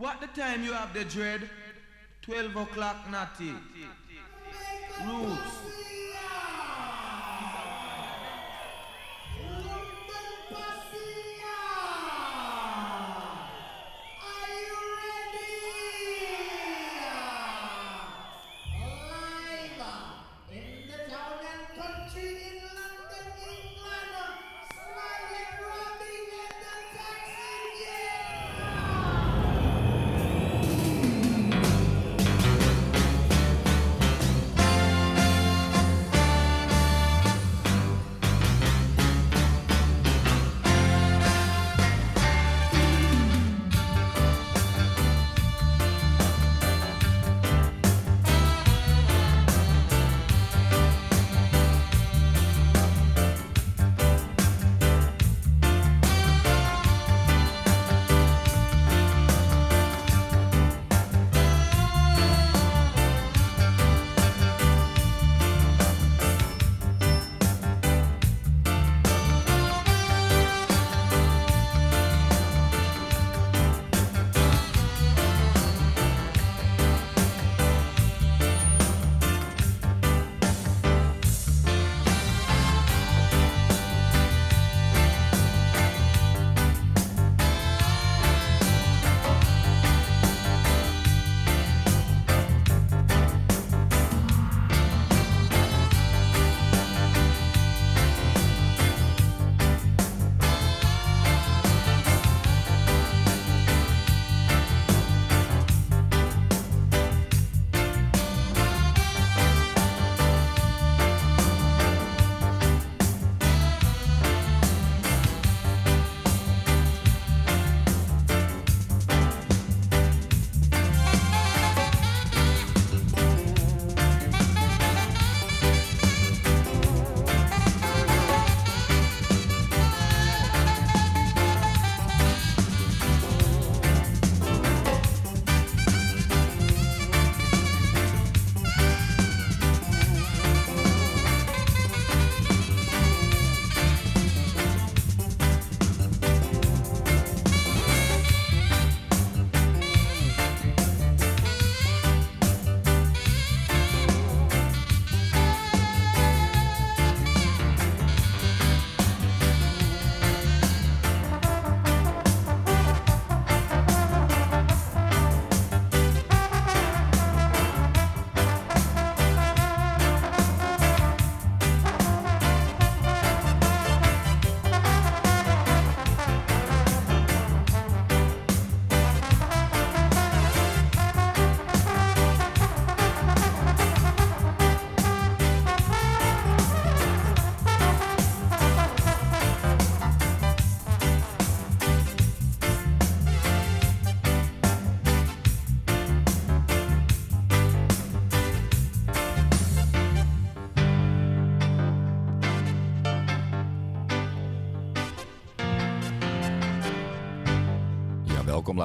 What the time you have the dread? 12 o'clock natty. Roots.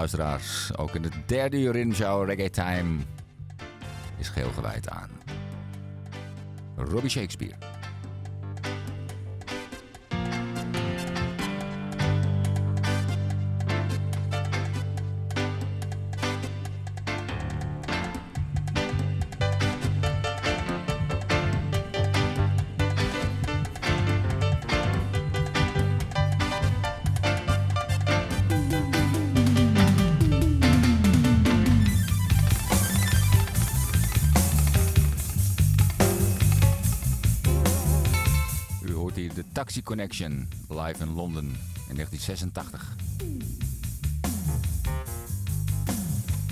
Luisteraars. Ook in de derde uur in Show Reggae Time is geheel gewijd aan Robbie Shakespeare. Taxi Connection live in Londen in 1986.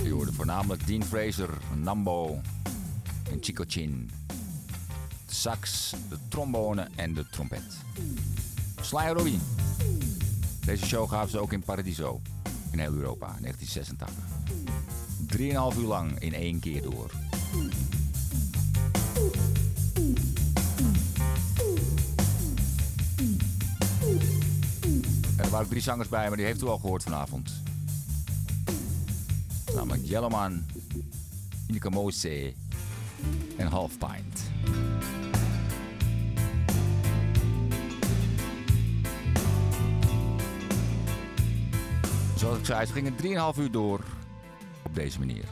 U hoorde voornamelijk Dean Fraser, Nambo en Chico Chin. De sax, de trombone en de trompet. Sly Robbie. Deze show gaven ze ook in Paradiso in heel Europa 1986. Drieënhalf uur lang in één keer door. Waren drie zangers bij, maar die heeft u al gehoord vanavond. Namelijk Yellowman, Ineke Mose en Half Pint. Zoals ik zei, ze gingen 3,5 uur door. op deze manier.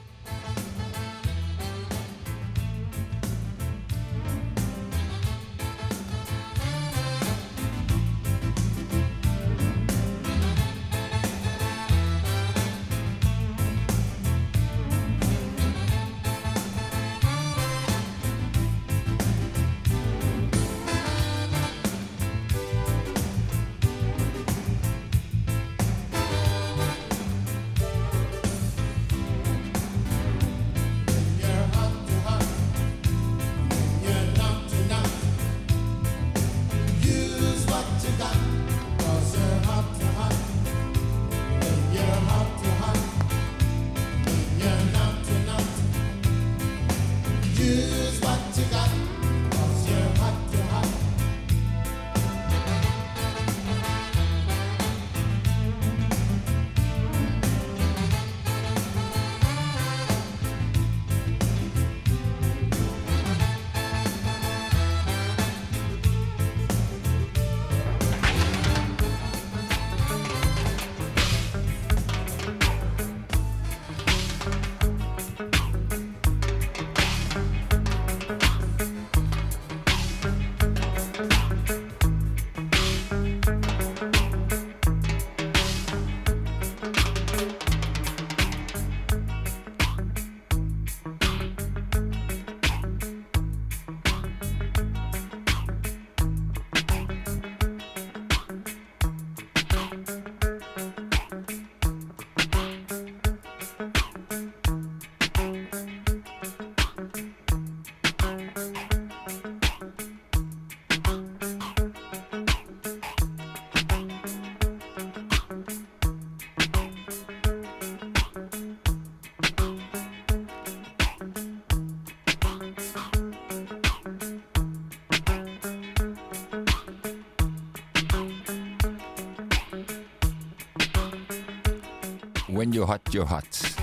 When You Hot, You Hot.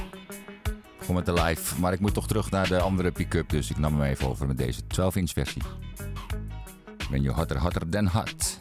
Gewoon met de live. Maar ik moet toch terug naar de andere pick-up. Dus ik nam hem even over met deze 12-inch versie. When You Hotter, Hotter Than Hot.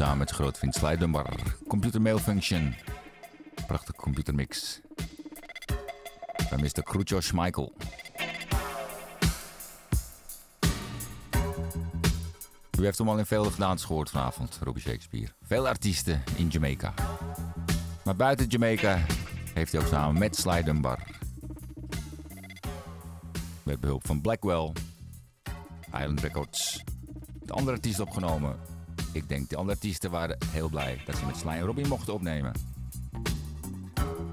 Samen met zijn grootvriend Sly Dunbar. Computer Mail Function. Computermix. Van Mr. Crucio Schmeichel. U heeft hem al in vele gedaantes gehoord vanavond, Robbie Shakespeare. Veel artiesten in Jamaica. Maar buiten Jamaica heeft hij ook samen met Sly. Met behulp van Blackwell, Island Records, de andere artiesten opgenomen. Ik denk de andere artiesten waren heel blij dat ze met Sly en Robbie mochten opnemen.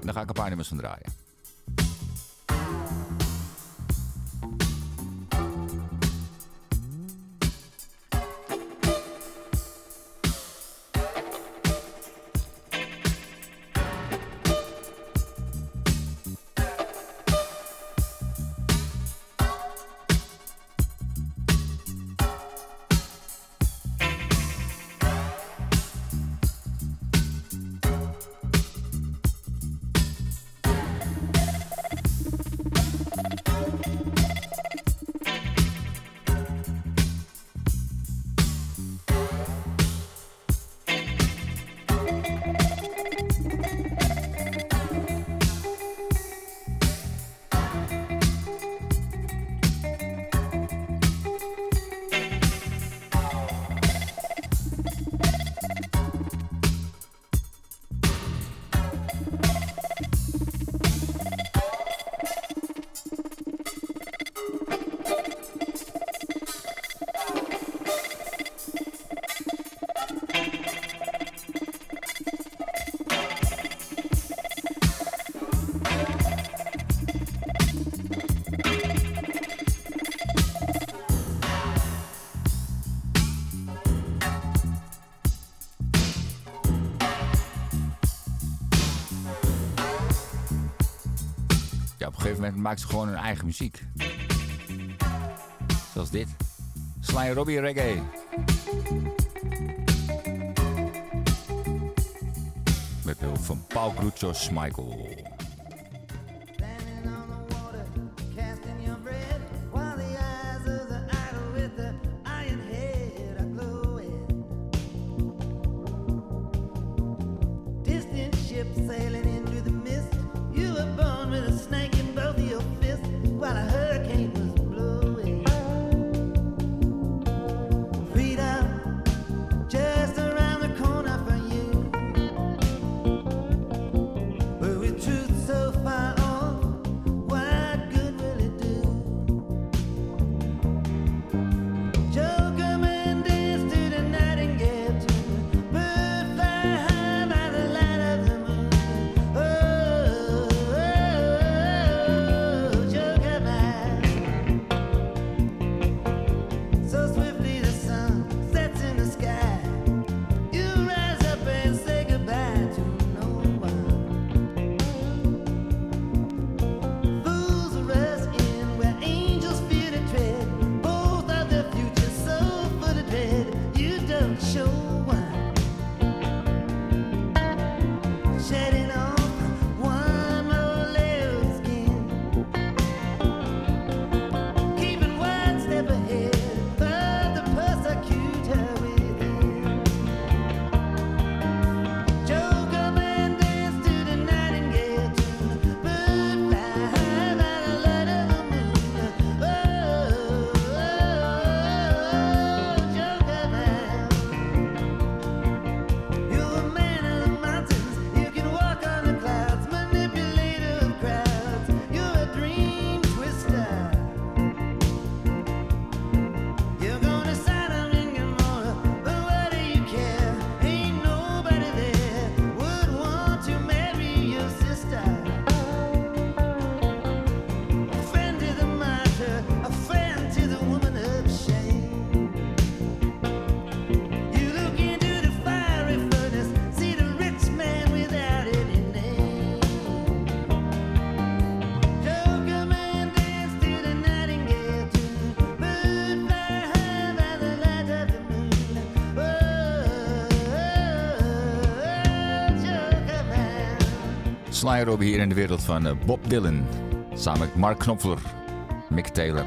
En daar ga ik een paar nummers van draaien. maakt ze gewoon hun eigen muziek. Zoals dit. Sly Robbie Reggae. Met behulp van Paul Groetjos Michael. flyer hier in de wereld van eh, Bob Dylan. Samen met Mark Knopfler, Mick Taylor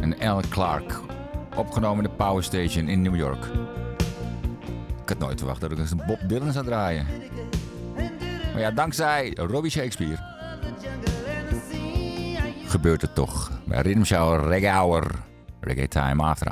en Al Clark. Opgenomen in de Power Station in New York. Ik had nooit verwacht dat ik eens een Bob Dylan zou draaien. Maar ja, dankzij Robbie Shakespeare gebeurt het toch. Bij Rhythm Reggae Hour, Reggae Time After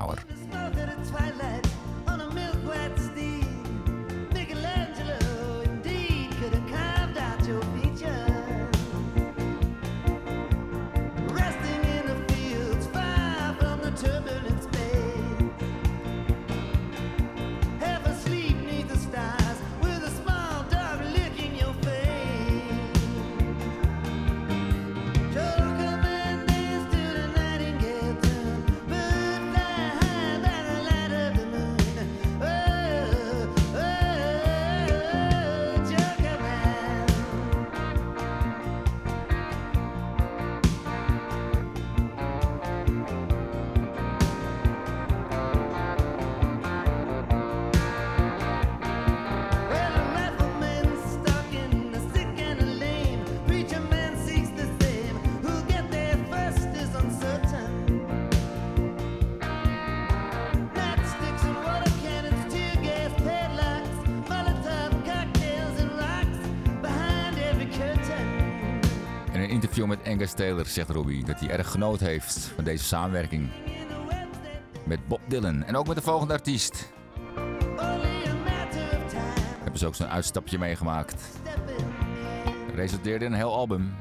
Angus Taylor zegt Robbie dat hij erg genoot heeft van deze samenwerking. Met Bob Dylan en ook met de volgende artiest. Hebben ze ook zo'n uitstapje meegemaakt. Resulteerde in een heel album.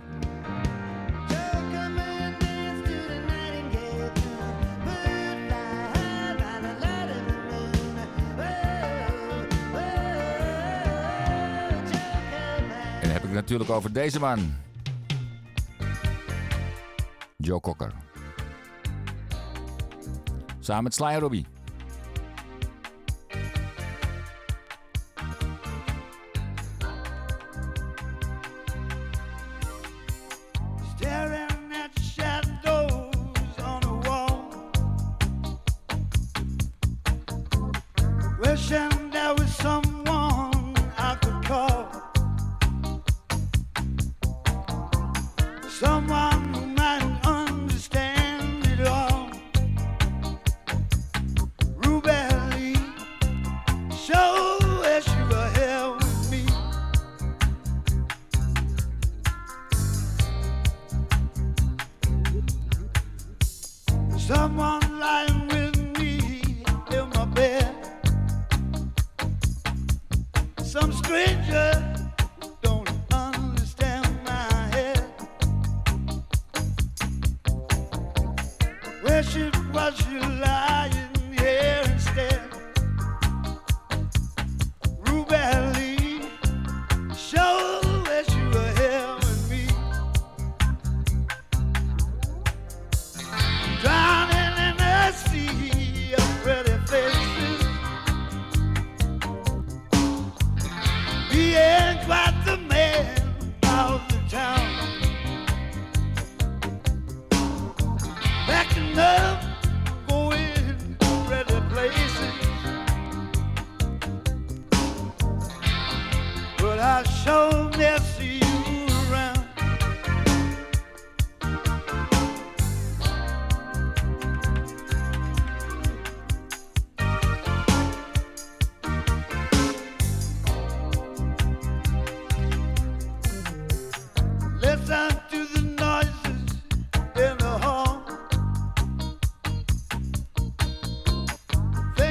En dan heb ik het natuurlijk over deze man. Joe Cocker. Samen met Sly Robbie.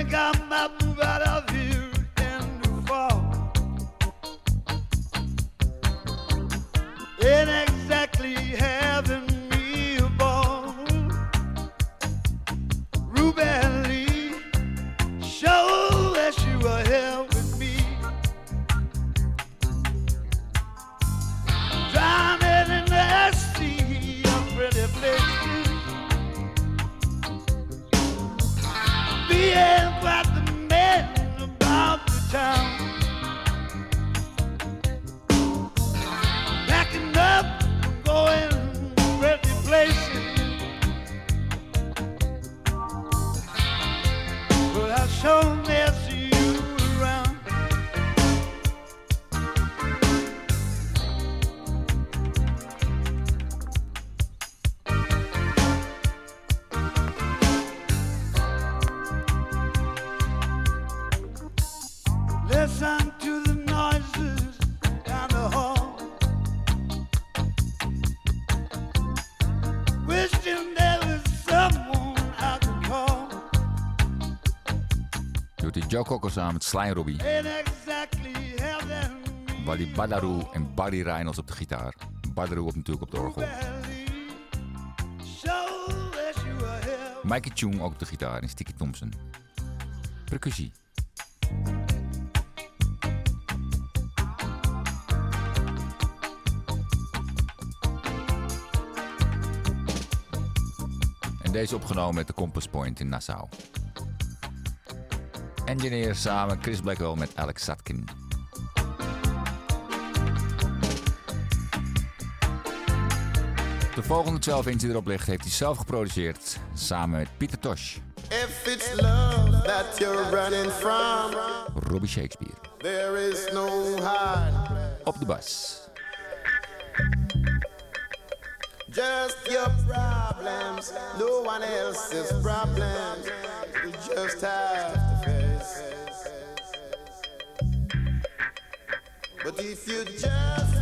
think I'm up out of here. Cocker samen met Sly Robbie. Wally Badarou en Barry Reynolds op de gitaar. Badarou op natuurlijk op de orgel. Mikey Chung ook op de gitaar en Sticky Thompson. Percussie. En deze opgenomen met de Compass Point in Nassau. Engineer samen Chris Blackwell met Alex Satkin. De volgende 12 inch die erop ligt heeft hij zelf geproduceerd samen met Pieter Tosh, If it's love that you're running from, Robbie Shakespeare. there is no hide. Op de bas. Just your problems, no one else's problems. You just have But if you just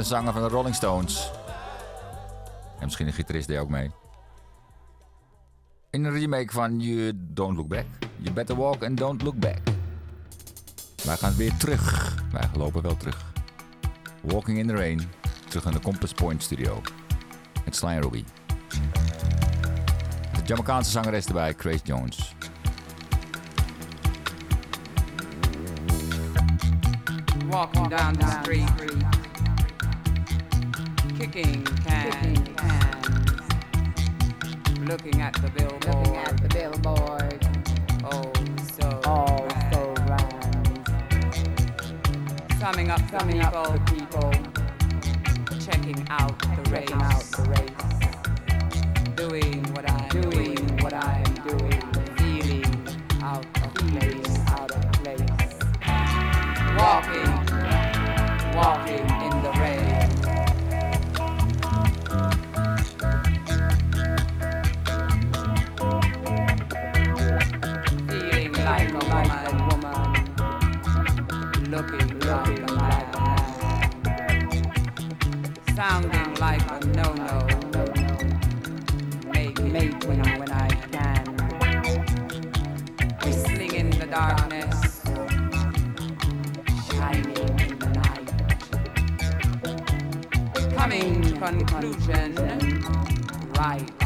een zanger van de Rolling Stones. En misschien een gitarist deed ook mee. In een remake van You Don't Look Back. You Better Walk and Don't Look Back. Wij gaan weer terug. Wij lopen wel terug. Walking in the Rain. Terug naar de Compass Point Studio. Met Sly Robbie. De Jamaicaanse zangeres erbij, Grace Jones. walking down the street, kicking cans, looking at the billboard, Looking at the billboard, oh so, all grand. so round. summing up the Summing up the people, people, checking out the race, checking out the race, doing what I'm doing doing, what I'm doing, feeling out of place, out of place. walking, walking making when I when I can, whistling in the darkness, shining in the night. coming conclusion, right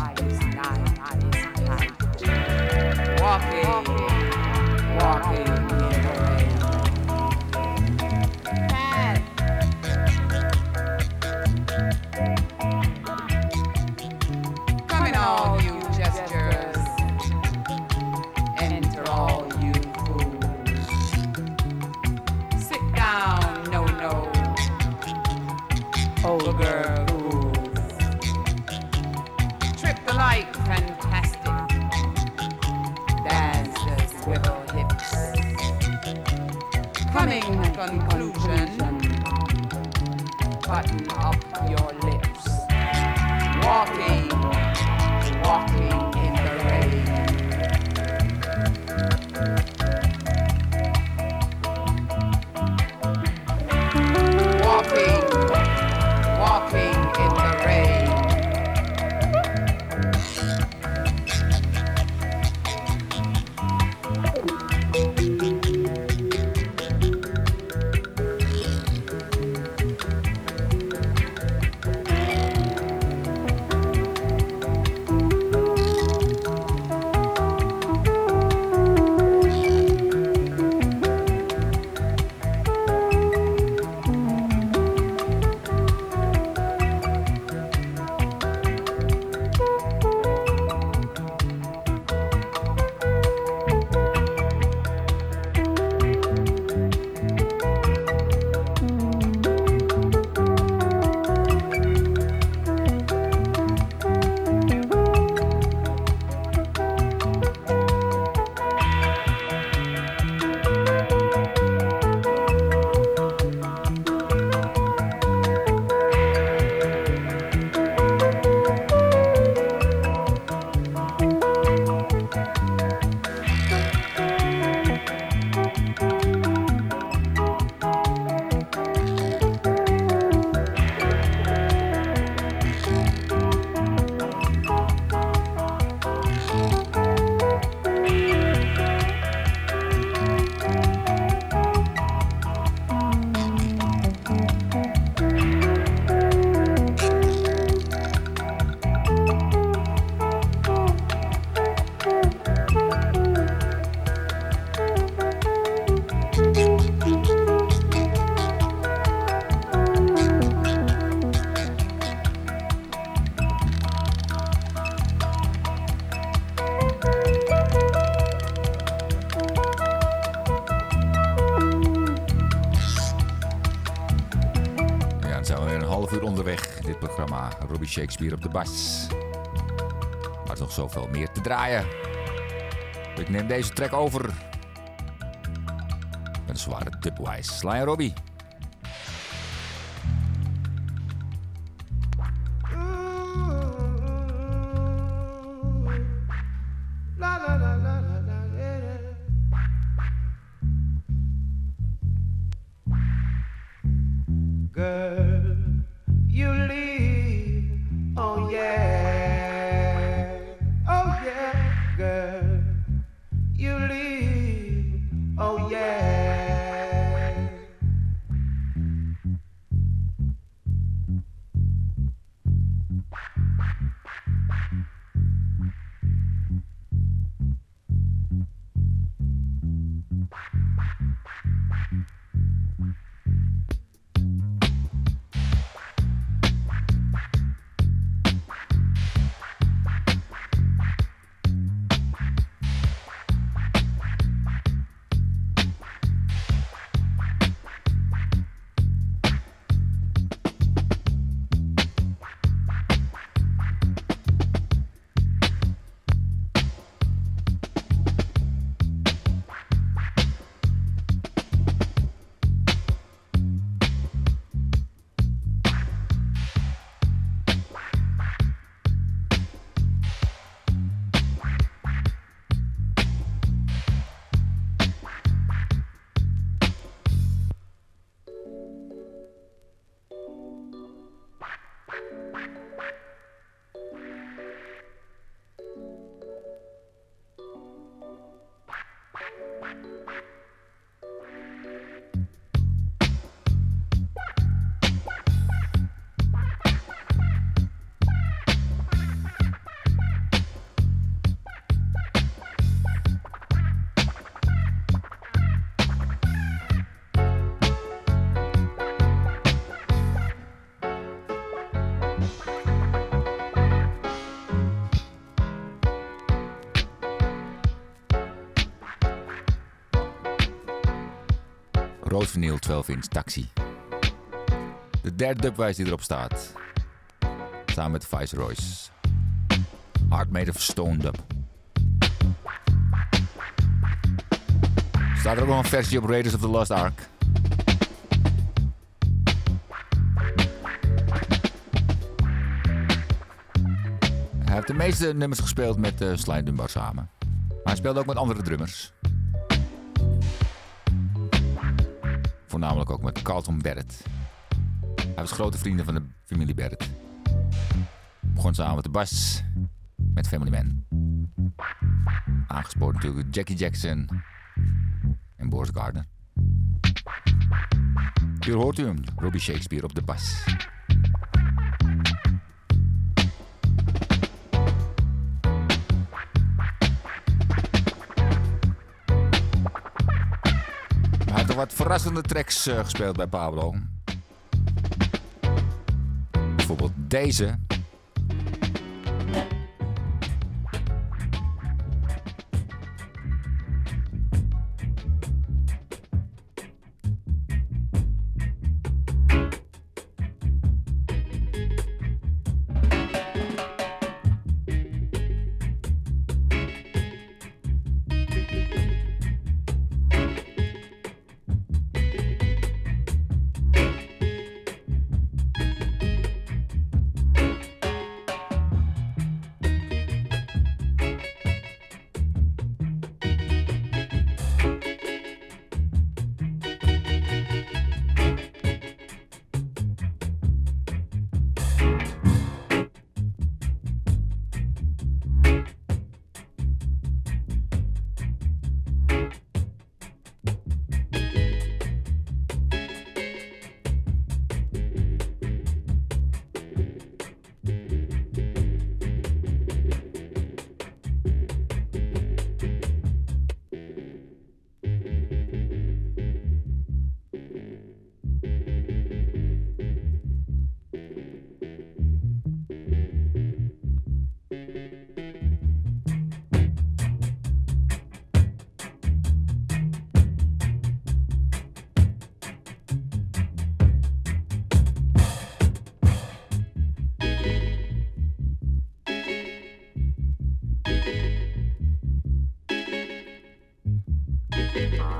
Shakespeare op de bas. Maar nog zoveel meer te draaien. Ik neem deze track over. Een zware dubwise. Sly en Robbie. Vinyl 12 inch taxi. De derde dubwijs die erop staat. Samen met Viceroy's. Hard made of stone dub. Staat er ook nog een versie op Raiders of the Lost Ark. Hij heeft de meeste nummers gespeeld met uh, Sly Dunbar samen. Maar hij speelde ook met andere drummers. Voornamelijk ook met Carlton Barrett. Hij was grote vrienden van de familie Barrett. Begon samen met de bas met Family Man. Aangespoord natuurlijk Jackie Jackson en Boris Gardner. Hier hoort u hem, Robbie Shakespeare op de bas. Wat verrassende tracks eh, gespeeld bij Pablo. Bijvoorbeeld deze.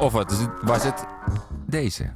Of wat het- was het deze?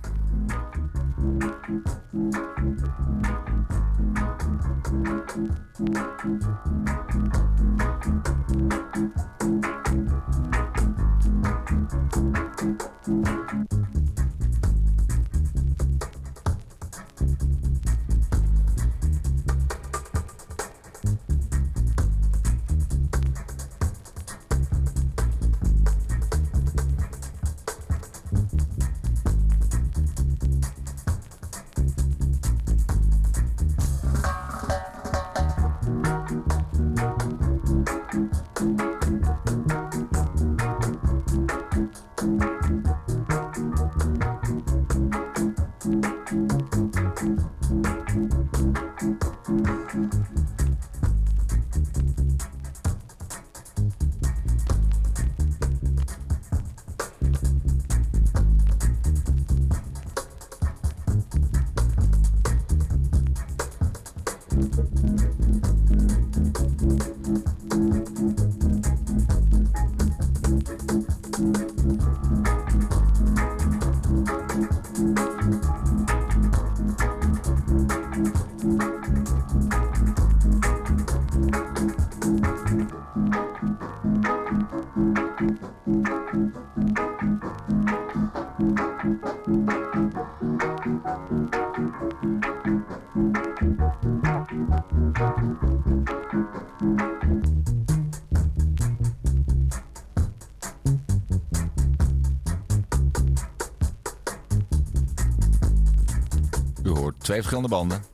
U hoort twee verschillende banden.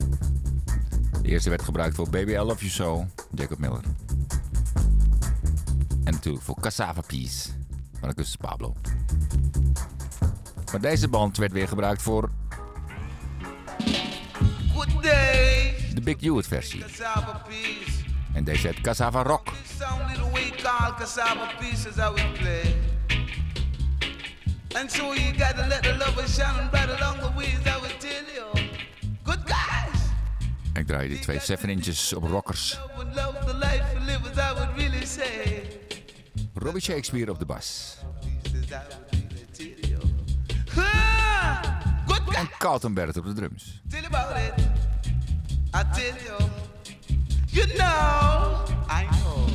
De eerste werd gebruikt voor Baby I Love You So, Jacob Miller. En natuurlijk voor Cassava Peace van Augustus Pablo. Maar deze band werd weer gebruikt voor Good day, de Big Hewitt versie. En deze heet Cassava Rock. And so you gotta let the love shine right along the way is how we Ik draai die twee 7 inches op rockers. Robbie Shakespeare op de bas. Ah. En Kaltenbert op de drums. Tell you know, I know.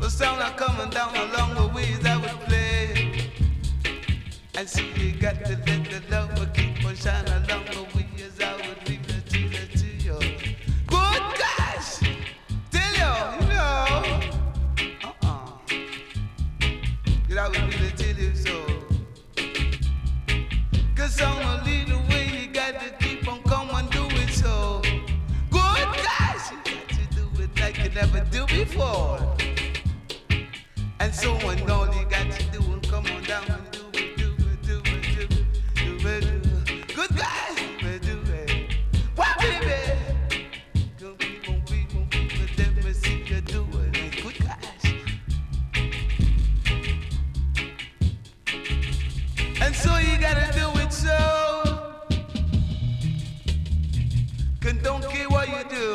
The sound are coming down along the ways I would play. And so you got to let the love keep shining along the ways I would leave it to you. Good guys, tell you, you know. Uh-uh. That I would really tell you so. Cause I'm a little way you got to keep on coming do it so good guys you got to do it like you never do before Cause don't care what you do.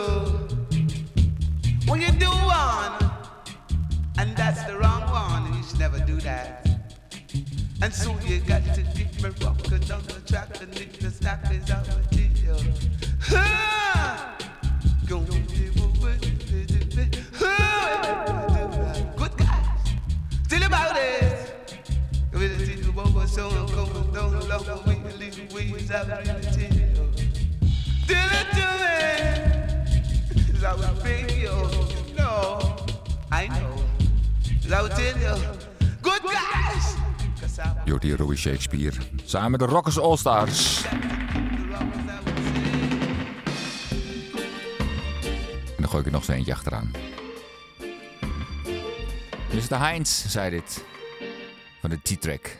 When you do one, and that's the wrong one, you should never do that. And so you got to keep me rocking on the track, and if the snap is out of deal. Ha! Go Good guys, tell about it. You what was so coming down along we leave ways I really tell you. Tell it to me. 'Cause I will bring you. No, I know. 'Cause I will tell you. Good guys. 'Cause I Je hoort hier Robbie Shakespeare. Samen met de Rockers All Stars. En dan gooi ik er nog zo eentje achteraan. Mr. Heinz zei dit. Van de T-Track.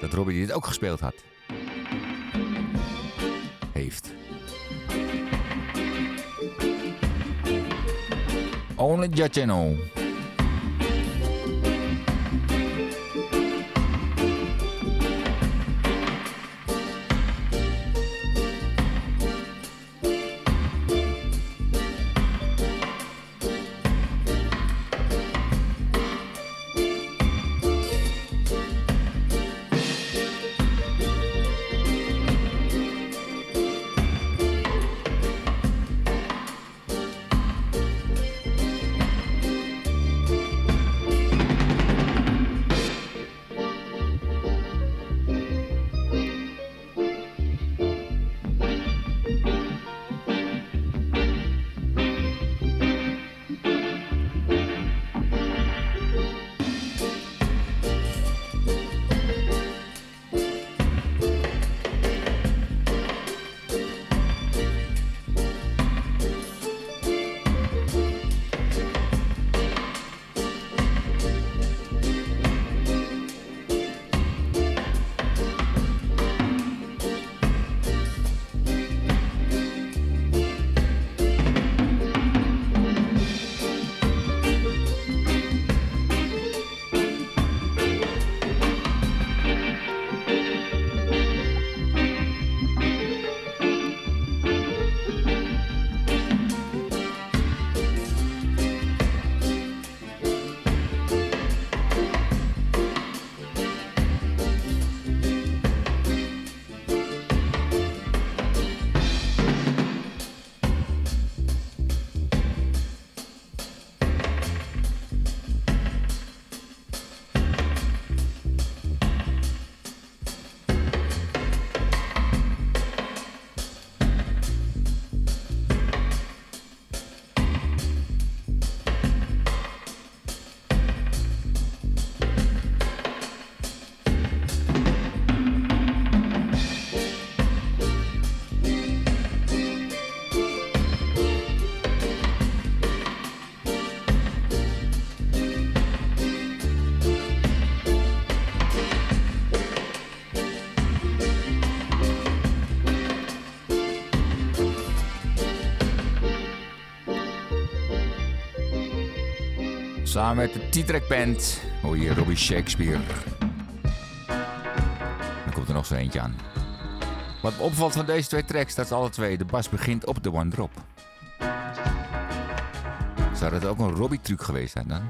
Dat Robbie dit ook gespeeld had. only God you know. Samen met de T-Track Band hoor je Robbie Shakespeare. Dan komt er nog zo eentje aan. Wat me opvalt van deze twee tracks, dat is alle twee. De bas begint op de one drop. Zou dat ook een Robbie-truc geweest zijn dan?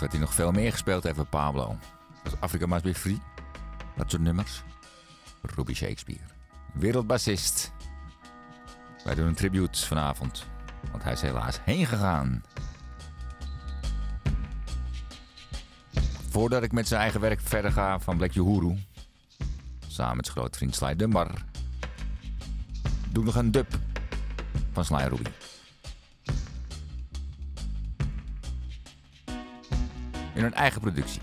Wat hij nog veel meer gespeeld heeft met Pablo. Als Afrika Must Be Free. Dat soort nummers. Ruby Shakespeare. Wereldbassist. Wij doen een tribute vanavond. Want hij is helaas heen gegaan. Voordat ik met zijn eigen werk verder ga van Black Uhuru. Samen met zijn grote vriend Sly Dunbar. Doe nog een dub van Sly Ruby. In hun eigen productie.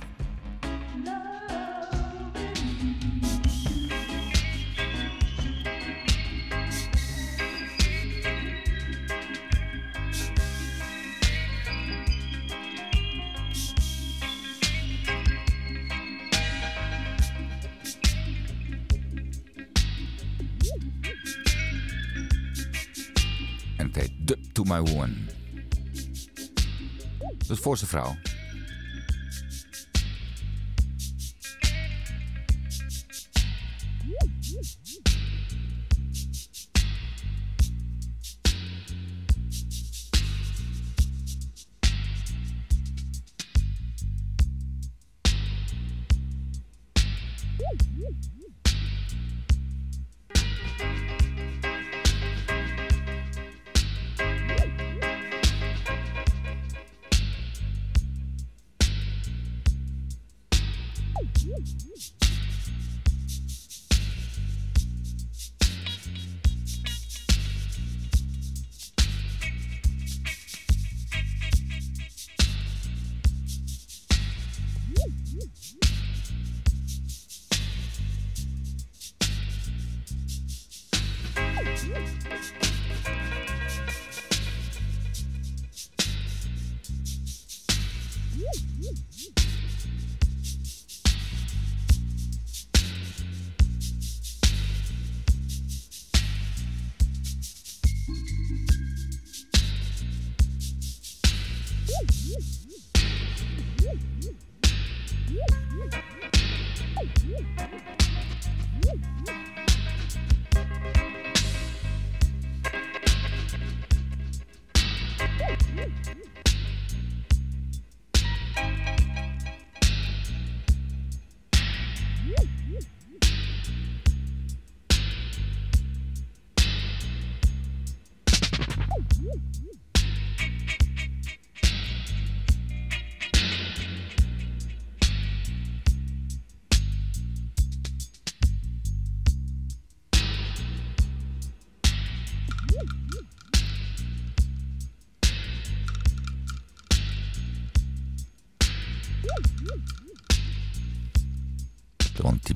En het to My Woman. Dat is voor zijn vrouw.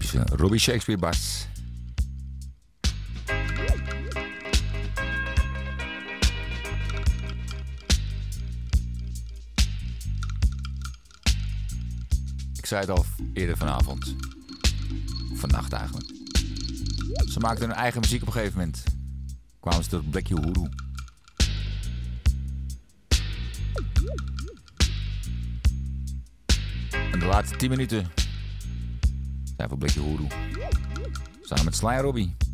Typische Robbie Shakespeare bas. Ik zei het al eerder vanavond. Vannacht eigenlijk. Ze maakten hun eigen muziek op een gegeven moment. Kwamen ze tot Black Uhuru. En de laatste 10 minuten zijn voor Black Uhuru. Samen met Sly Robbie.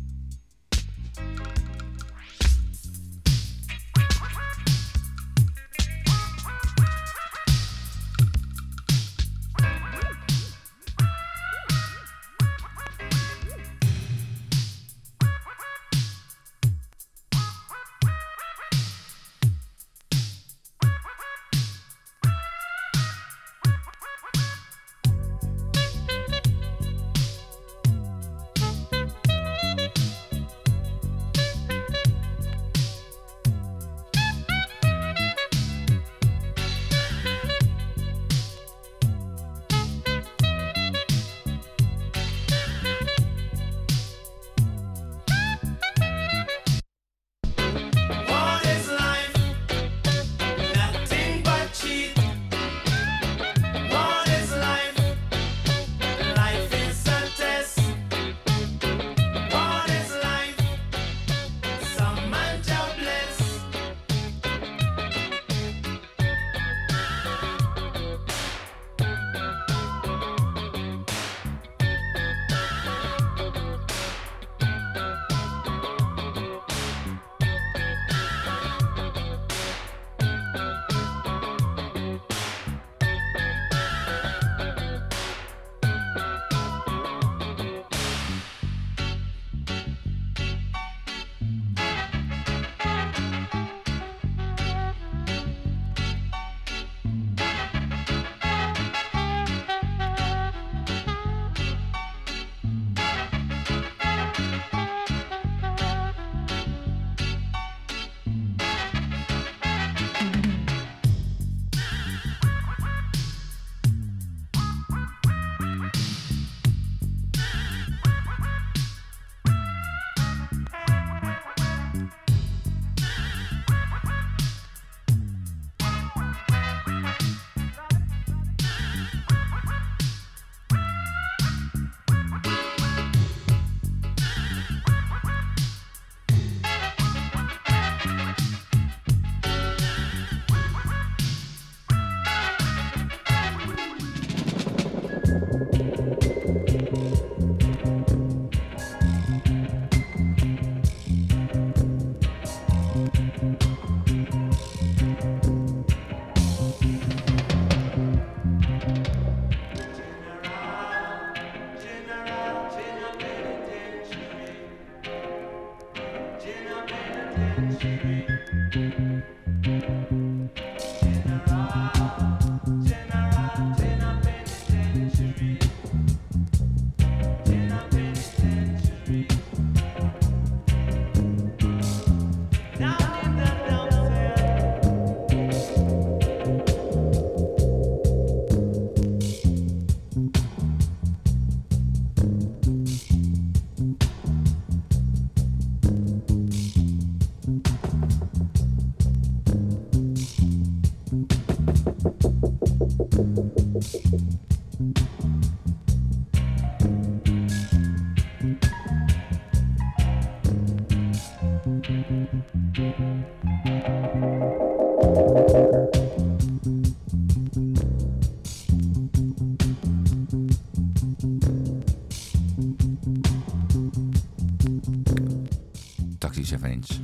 Taxi 7 inch.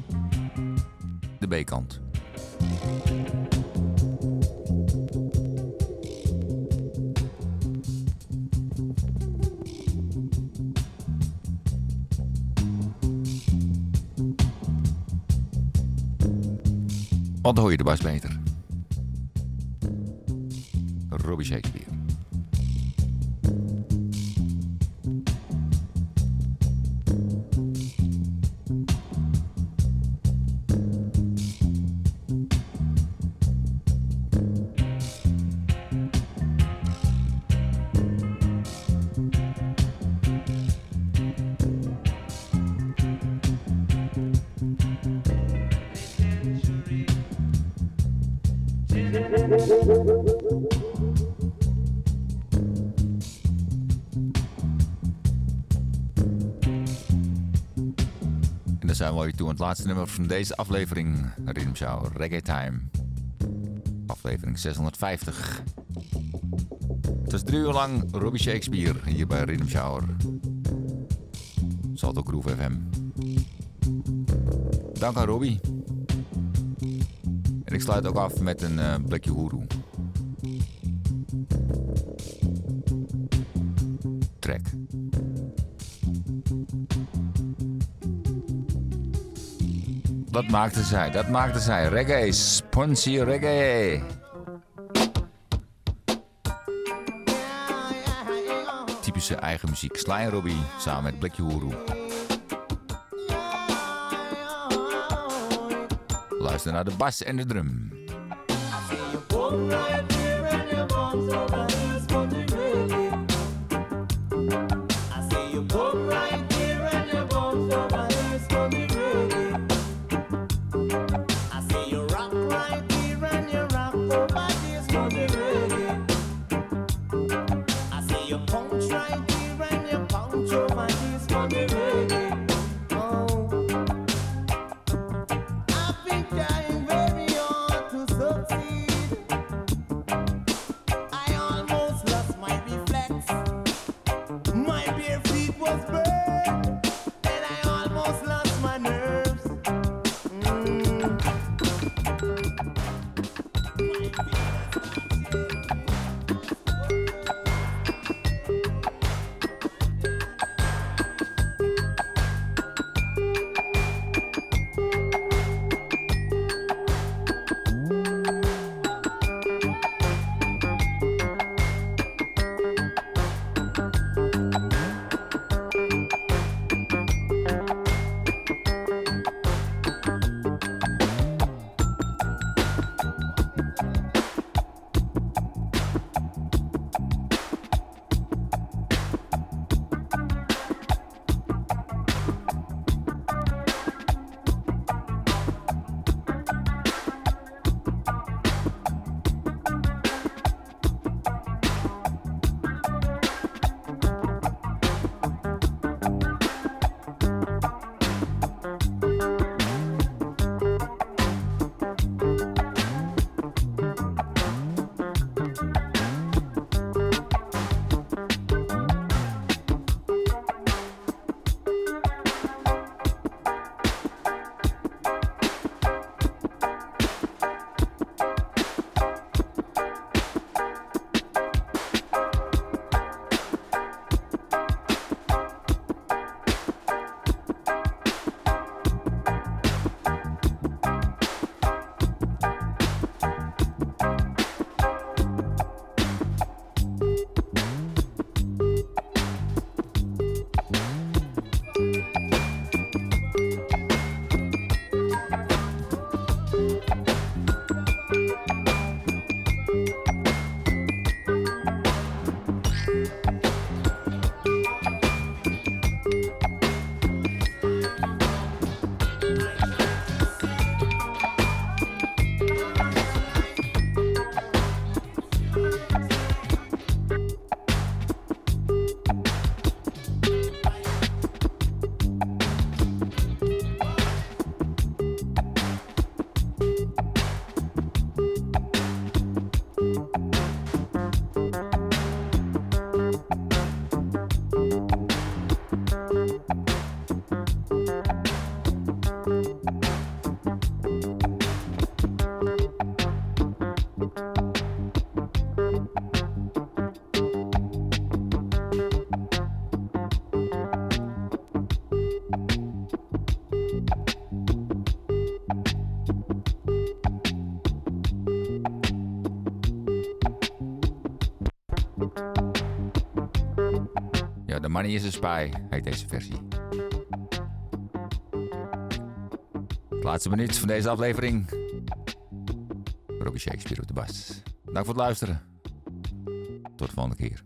De B-kant. Wat hoor je de bas beter? Robbie. Toe het laatste nummer van deze aflevering. Rhythm Reggae Time. Aflevering 650. Het was drie uur lang Robbie Shakespeare hier bij Rhythm Shower. Salto Groove FM. Dank aan Robbie. En ik sluit ook af met een eh, blikje hoeroe. Dat maakte zij, dat maakte zij. Reggae, sponsy reggae. Typische eigen muziek. Sly Robbie samen met Blikje Hoeroe. Luister naar de bas en de drum. Money is a Spy heet deze versie. Het laatste minuut van deze aflevering. Robbie Shakespeare op de bas. Dank voor het luisteren. Tot de volgende keer.